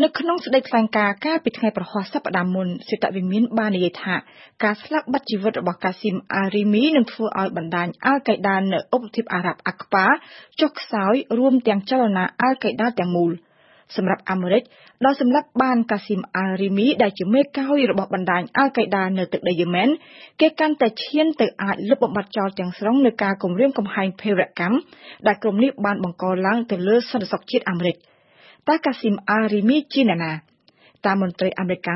នៅក្នុងសេចក្តីថ្លែងការណ៍កាលពីថ្ងៃប្រហោះសប្តាហ៍មុនសេតវិមានបាននិយាយថាការស្លាប់បាត់ជីវិតរបស់កាស៊ីមអារីមីនឹងធ្វើឲ្យបណ្ដាញអាល់កៃដានៅឧបទ្វីបអារ៉ាប់អាក្បាចុះខ្សោយរួមទាំងចលនាអាល់កៃដាទាំងមូលសម្រាប់អាមេរិកដោយសម្រាប់បានកាស៊ីមអារីមីដែលជាមេកោយរបស់បណ្ដាញអាល់កៃដានៅទឹកដីយេម៉ែនគេកាន់តែឈានទៅអាចលុបបំបាត់ចោលទាំងស្រុងនៅការគម្រាមកំហែងភេរវកម្មដែលក្រុមនេះបានបង្កឡើងទៅលើសន្តិសុខជាតិអាមេរិក។ តាកាស៊ីមអារីមីជាអ្នកណាតាមមន្ត្រីអាមេរិក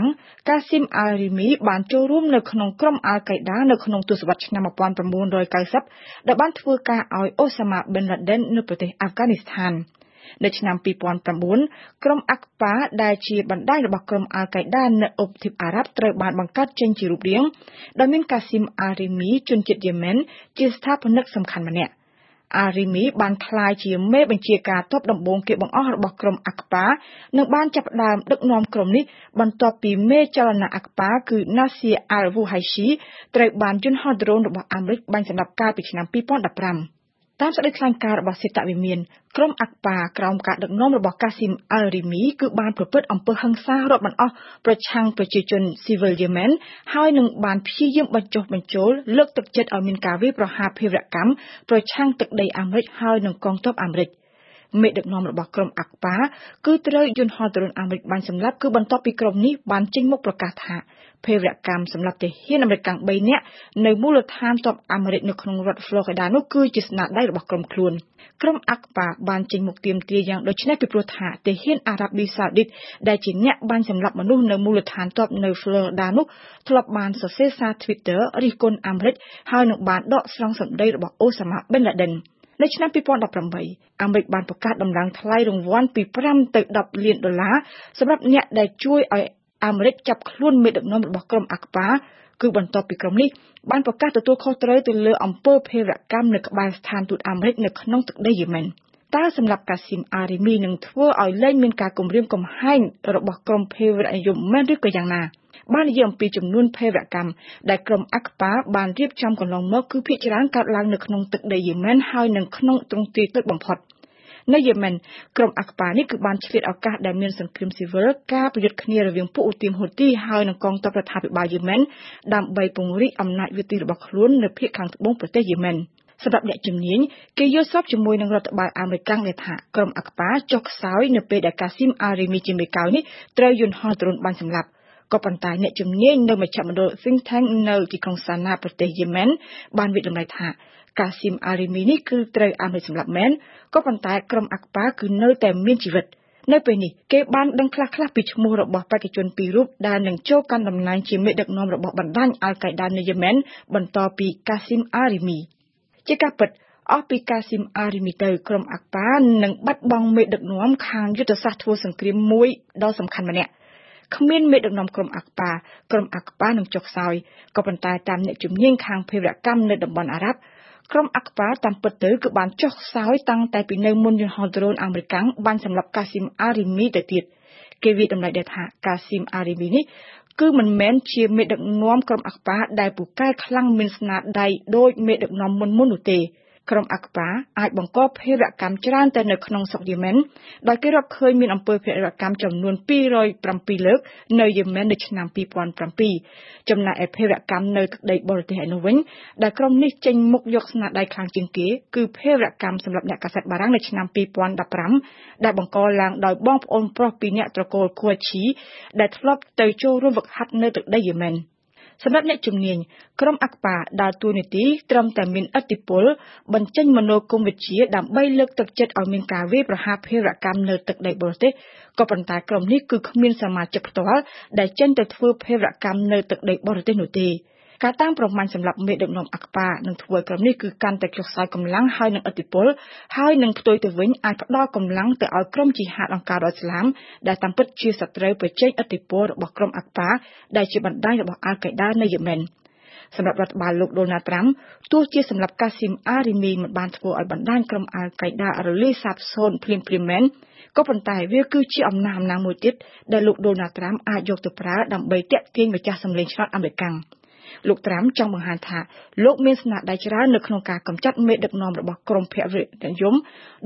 កាស៊ីមអារីមីបានចូលរួមនៅក្នុងក្រុមអាល់កៃដានៅក្នុងទសវត្សរ៍ឆ្នាំ1990ដែលបានធ្វើការឲ្យអូសាម៉ាប៊ិនឡាដិននៅប្រទេសអាហ្វហ្គានីស្ថាននៅឆ្នាំ2009ក្រុមអាក់ប៉ាដែលជាបណ្ដាញរបស់ក្រុមអាល់កៃដានៅឧបទ្វីបអារ៉ាប់ត្រូវបានបង្កើតចេញជារូបរាងដោយមានកាស៊ីមអារីមីជនជាតិយេម៉ែនជាស្ថាបនិកសំខាន់ម្នាក់ អារីមីបានក្លាយជាមេបញ្ជាការទ័ពដំបូងគេបង្អស់របស់ក្រុមអាក្បានិងបានចាប់ផ្ដើមដឹកនាំក្រុមនេះបន្ទាប់ពីមេចលនាអាក្បាគឺ Nasir al-Wuhaishi ត្រូវបានយន្តហោះដ្រូនរបស់អាមេរិកបាញ់សម្លាប់កាលពីឆ្នាំ2015 តាមសេចក្តីថ្លែងការណ៍របស់សេតវិមានក្រុមអាក់ប៉ាក្រោមការដឹកនាំរបស់កាស៊ីមអាល់រីមីគឺបានប្រព្រឹត្តអំពើហិង្សារាប់មិនអស់ប្រឆាំងប្រជាជនស៊ីវិលយេម៉ែនហើយនឹងបានព្យាយាមបញ្ចុះបញ្ចូលលើកទឹកចិត្តឲ្យមានការវាយប្រហារភេរវកម្មប្រឆាំងទឹកដីអាមេរិកហើយនឹងកងទ័ពអាមេរិក មេដឹកនាំរបស់ក្រុមអាក់ប៉ាគឺត្រូវយន្តហោះដ្រូនអាមេរិកបាញ់សម្លាប់គឺបន្ទាប់ពីក្រុមនេះបានចេញមុខប្រកាសថាភេរវកម្មសម្រាប់ទាហានអាមេរិក3នាក់នៅមូលដ្ឋានទ័ពអាមេរិកនៅក្នុងរដ្ឋ Florida នោះគឺជាស្នាដៃរបស់ក្រុមខ្លួនក្រុមអាក់ប៉ាបានចេញមុខទាមទារយ៉ាងដូចនេះពីព្រោះថាទាហានអារ៉ាប៊ីសាអូឌីតដែលជាអ្នកបាញ់សម្លាប់មនុស្សនៅមូលដ្ឋានទ័ពនៅ Florida នោះធ្លាប់បានសរសេរសារ Twitter រិះគន់អាមេរិកហើយនឹងបានដកស្រង់សម្ដីរបស់អូសាម៉ាប៊ិនឡាដិន នៅឆ្នាំ2018អាមេរិកបានប្រកាសដំឡើងថ្លៃរង្វាន់ពី5ទៅ10លានដុល្លារសម្រាប់អ្នកដែលជួយឲ្យអាមេរិកចាប់ខ្លួនមេដឹកនាំរបស់ក្រុមអាក្បាគឺបន្ទាប់ពីក្រុមនេះបានប្រកាសទទួលខុសត្រូវទៅលើអំពើភេរវកម្មនៅក្បែរស្ថានទូតអាមេរិកនៅក្នុងទឹកដីយេម៉ែនតើសម្រាប់កាស៊ីមអារីមីនឹងធ្វើឲ្យលែងមានការគំរាមកំហែងរបស់ក្រុមភេរវនិយមមែនឬក៏យ៉ាងណា បាននិយាយអំពីចំនួនភេរវកម្មដែលក្រុមអាក់ប៉ាបានរៀបចំកន្លងមកគឺភាគច្រើនកើតឡើងនៅក្នុងទឹកដីយេម៉ែនហើយនិងក្នុងទ្រង់ទ្រាយតូចបំផុត។នៅយេម៉ែនក្រុមអាក្បានេះគឺបានឆ្លៀតឱកាសដែលមានសង្គ្រាមស៊ីវិលការប្រយុទ្ធគ្នារវាងពួកអ៊ូទីមហ៊ូទីហើយនិងកងទ័ពរដ្ឋាភិបាលយេម៉ែនដើម្បីពង្រីកអំណាចយុតិរបស់ខ្លួននៅភាគខាងត្បូងប្រទេសយេម៉ែនសម្រាប់អ្នកជំនាញគេយល់ស្របជាមួយនឹងរដ្ឋបាលអាមេរិកដែលថាក្រុមអាក្បាចុះខ្សោយនៅពេលដែលកាស៊ីមអារីមីជាមេកោនេះត្រូវយន្តហោះដ្រូនបាញ់សម្លាប់ ក៏ប៉ុន្តែអ្នកជំនាញនៅមជ្ឈមណ្ឌល Think Tank នៅទីក្រុងសាណាប្រទេសយេម៉ែនបានវិតម្លៃថាកាស៊ីមអារីមីនេះគឺត្រូវអាមេរិកសម្លាប់មែនក៏ប៉ុន្តែក្រុមអាក់ប៉ាគឺនៅតែមានជីវិតនៅពេលនេះគេបានដឹងខ្លះៗពីឈ្មោះរបស់បេក្ខជនពីររូបដែលនឹងចូលកាន់តំណែងជាមេដឹកនាំរបស់បណ្ដាញអាល់កៃដានៅយេម៉ែនបន្តពីកាស៊ីមអារីមីជាការពិតអស់ពីកាស៊ីមអារីមីទៅក្រុមអាក់ប៉ានឹងបាត់បង់មេដឹកនាំខាងយុទ្ធសាស្ត្រធ្វើសង្គ្រាមមួយដ៏សំខាន់ម្នាក់ គ្មានមេដឹកនាំក្រុមអាក់ប៉ាក្រុមអាក់ប៉ានឹងចុះខ្សោយក៏ប៉ុន្តែតាមអ្នកជំនាញខាងភេរវកម្មនៅតំបន់អារ៉ាប់ក្រុមអាក់ប៉ាតាមពិតទៅគឺបានចុះខ្សោយតាំងតែពីនៅមុនយន្តហោះដ្រូនអាមេរិកបានសម្លាប់កាស៊ីមអារីមីទៅទៀតគេវាតម្លៃដែរថាកាស៊ីមអារីមីនេះគឺមិនមែនជាមេដឹកនាំក្រុមអាក់ប៉ាដែលពូកែខ្លាំងមានស្នាដៃដោយមេដឹកនាំមុនមុននោះទេ ក្រុមអាក្បាអាចបង្កភេរវកម្មច្រើនទៅនៅក្នុងស្រុកយេម៉ែនដោយគេរកឃើញមានអំពើភេរវកម្មចំនួន207លើកនៅយេម៉ែននៅឆ្នាំ2007ចំណែកឯភេរវកម្មនៅទឹកដីបរទេសឯនោះវិញដែលក្រុមនេះចេញមុខយកស្នាដៃខ្លាំងជាងគេគឺភេរវកម្មសម្រាប់អ្នកកាសែតបារាំងនៅឆ្នាំ2015ដែលបង្កឡើងដោយបងប្អូនប្រុសពីរនាក់ត្រកូលគួឈីដែលធ្លាប់ទៅចូលរួមវឹកហាត់នៅទឹកដីយេម៉ែន សម្រាប់អ្នកជំនាញ ក្រុមអាក់ប៉ាដើរតួនាទីត្រឹមតែមានឥទ្ធិពល បញ្ចេញមនោគមវិជ្ជាដើម្បីលើកទឹកចិត្តឲ្យមានការវាយប្រហារភេរវកម្មនៅទឹកដីបរទេស ក៏ប៉ុន្តែក្រុមនេះគឺគ្មានសមាជិកផ្ទាល់ដែលចេញទៅធ្វើភេរវកម្មនៅទឹកដីបរទេសនោះទេ ការតាមប្រមាញ់សម្រាប់មេដឹកនាំអាក្បានឹងធ្វើឲ្យក្រុមនេះគឺកាន់តែចុះខ្សោយកម្លាំងហើយនឹងឥទ្ធិពលហើយនឹងផ្ទុយទៅវិញអាចផ្ដល់កម្លាំងទៅឲ្យក្រុមជីហាតអង្គការរដ្ឋឥស្លាមដែលតាមពិតជាសត្រូវប្រជែងឥទ្ធិពលរបស់ក្រុមអាក្បាដែលជាបណ្ដាញរបស់អាល់កៃដានៅយេម៉ែនសម្រាប់រដ្ឋបាលលោកដូណាល់ត្រាំទោះជាសម្រាប់កាស៊ីមអារីមីមិនបានធ្វើឲ្យបណ្ដាញក្រុមអាល់កៃដារលាយសាបសូន្យភ្លាមភ្លាមមែនក៏ប៉ុន្តែវាគឺជាអំណះអំណាងមួយទៀតដែលលោកដូណាល់ត្រាំអាចយកទៅប្រើដើម្បីតាក់ទាញម្ចាស់សម្លេងឆ្នោតអាមេរិក លោកត្រាំចង់បង្ហាញថាលោកមានស្នាដៃច្រើននៅក្នុងការកម្ចាត់មេដឹកនាំរបស់ក្រុមភរិយនិយម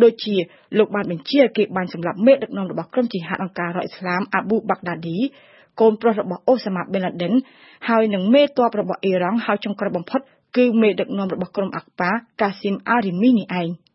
ដូចជាលោកបានបញ្ជាគេបានសម្លាប់មេដឹកនាំរបស់ក្រុមជីហាតអង្គការរដ្ឋអ៊ីស្លាមអាប៊ូបាក់ដាឌីកូនប្រុសរបស់អូសាម៉ាប៊ីនឡាដិនហើយនឹងមេតបរបស់អ៊ីរ៉ង់ហើយចុងក្រោយបំផុតគឺមេដឹកនាំរបស់ក្រុមអាក់ប៉ាកាស៊ីមអារីមីនេះឯង។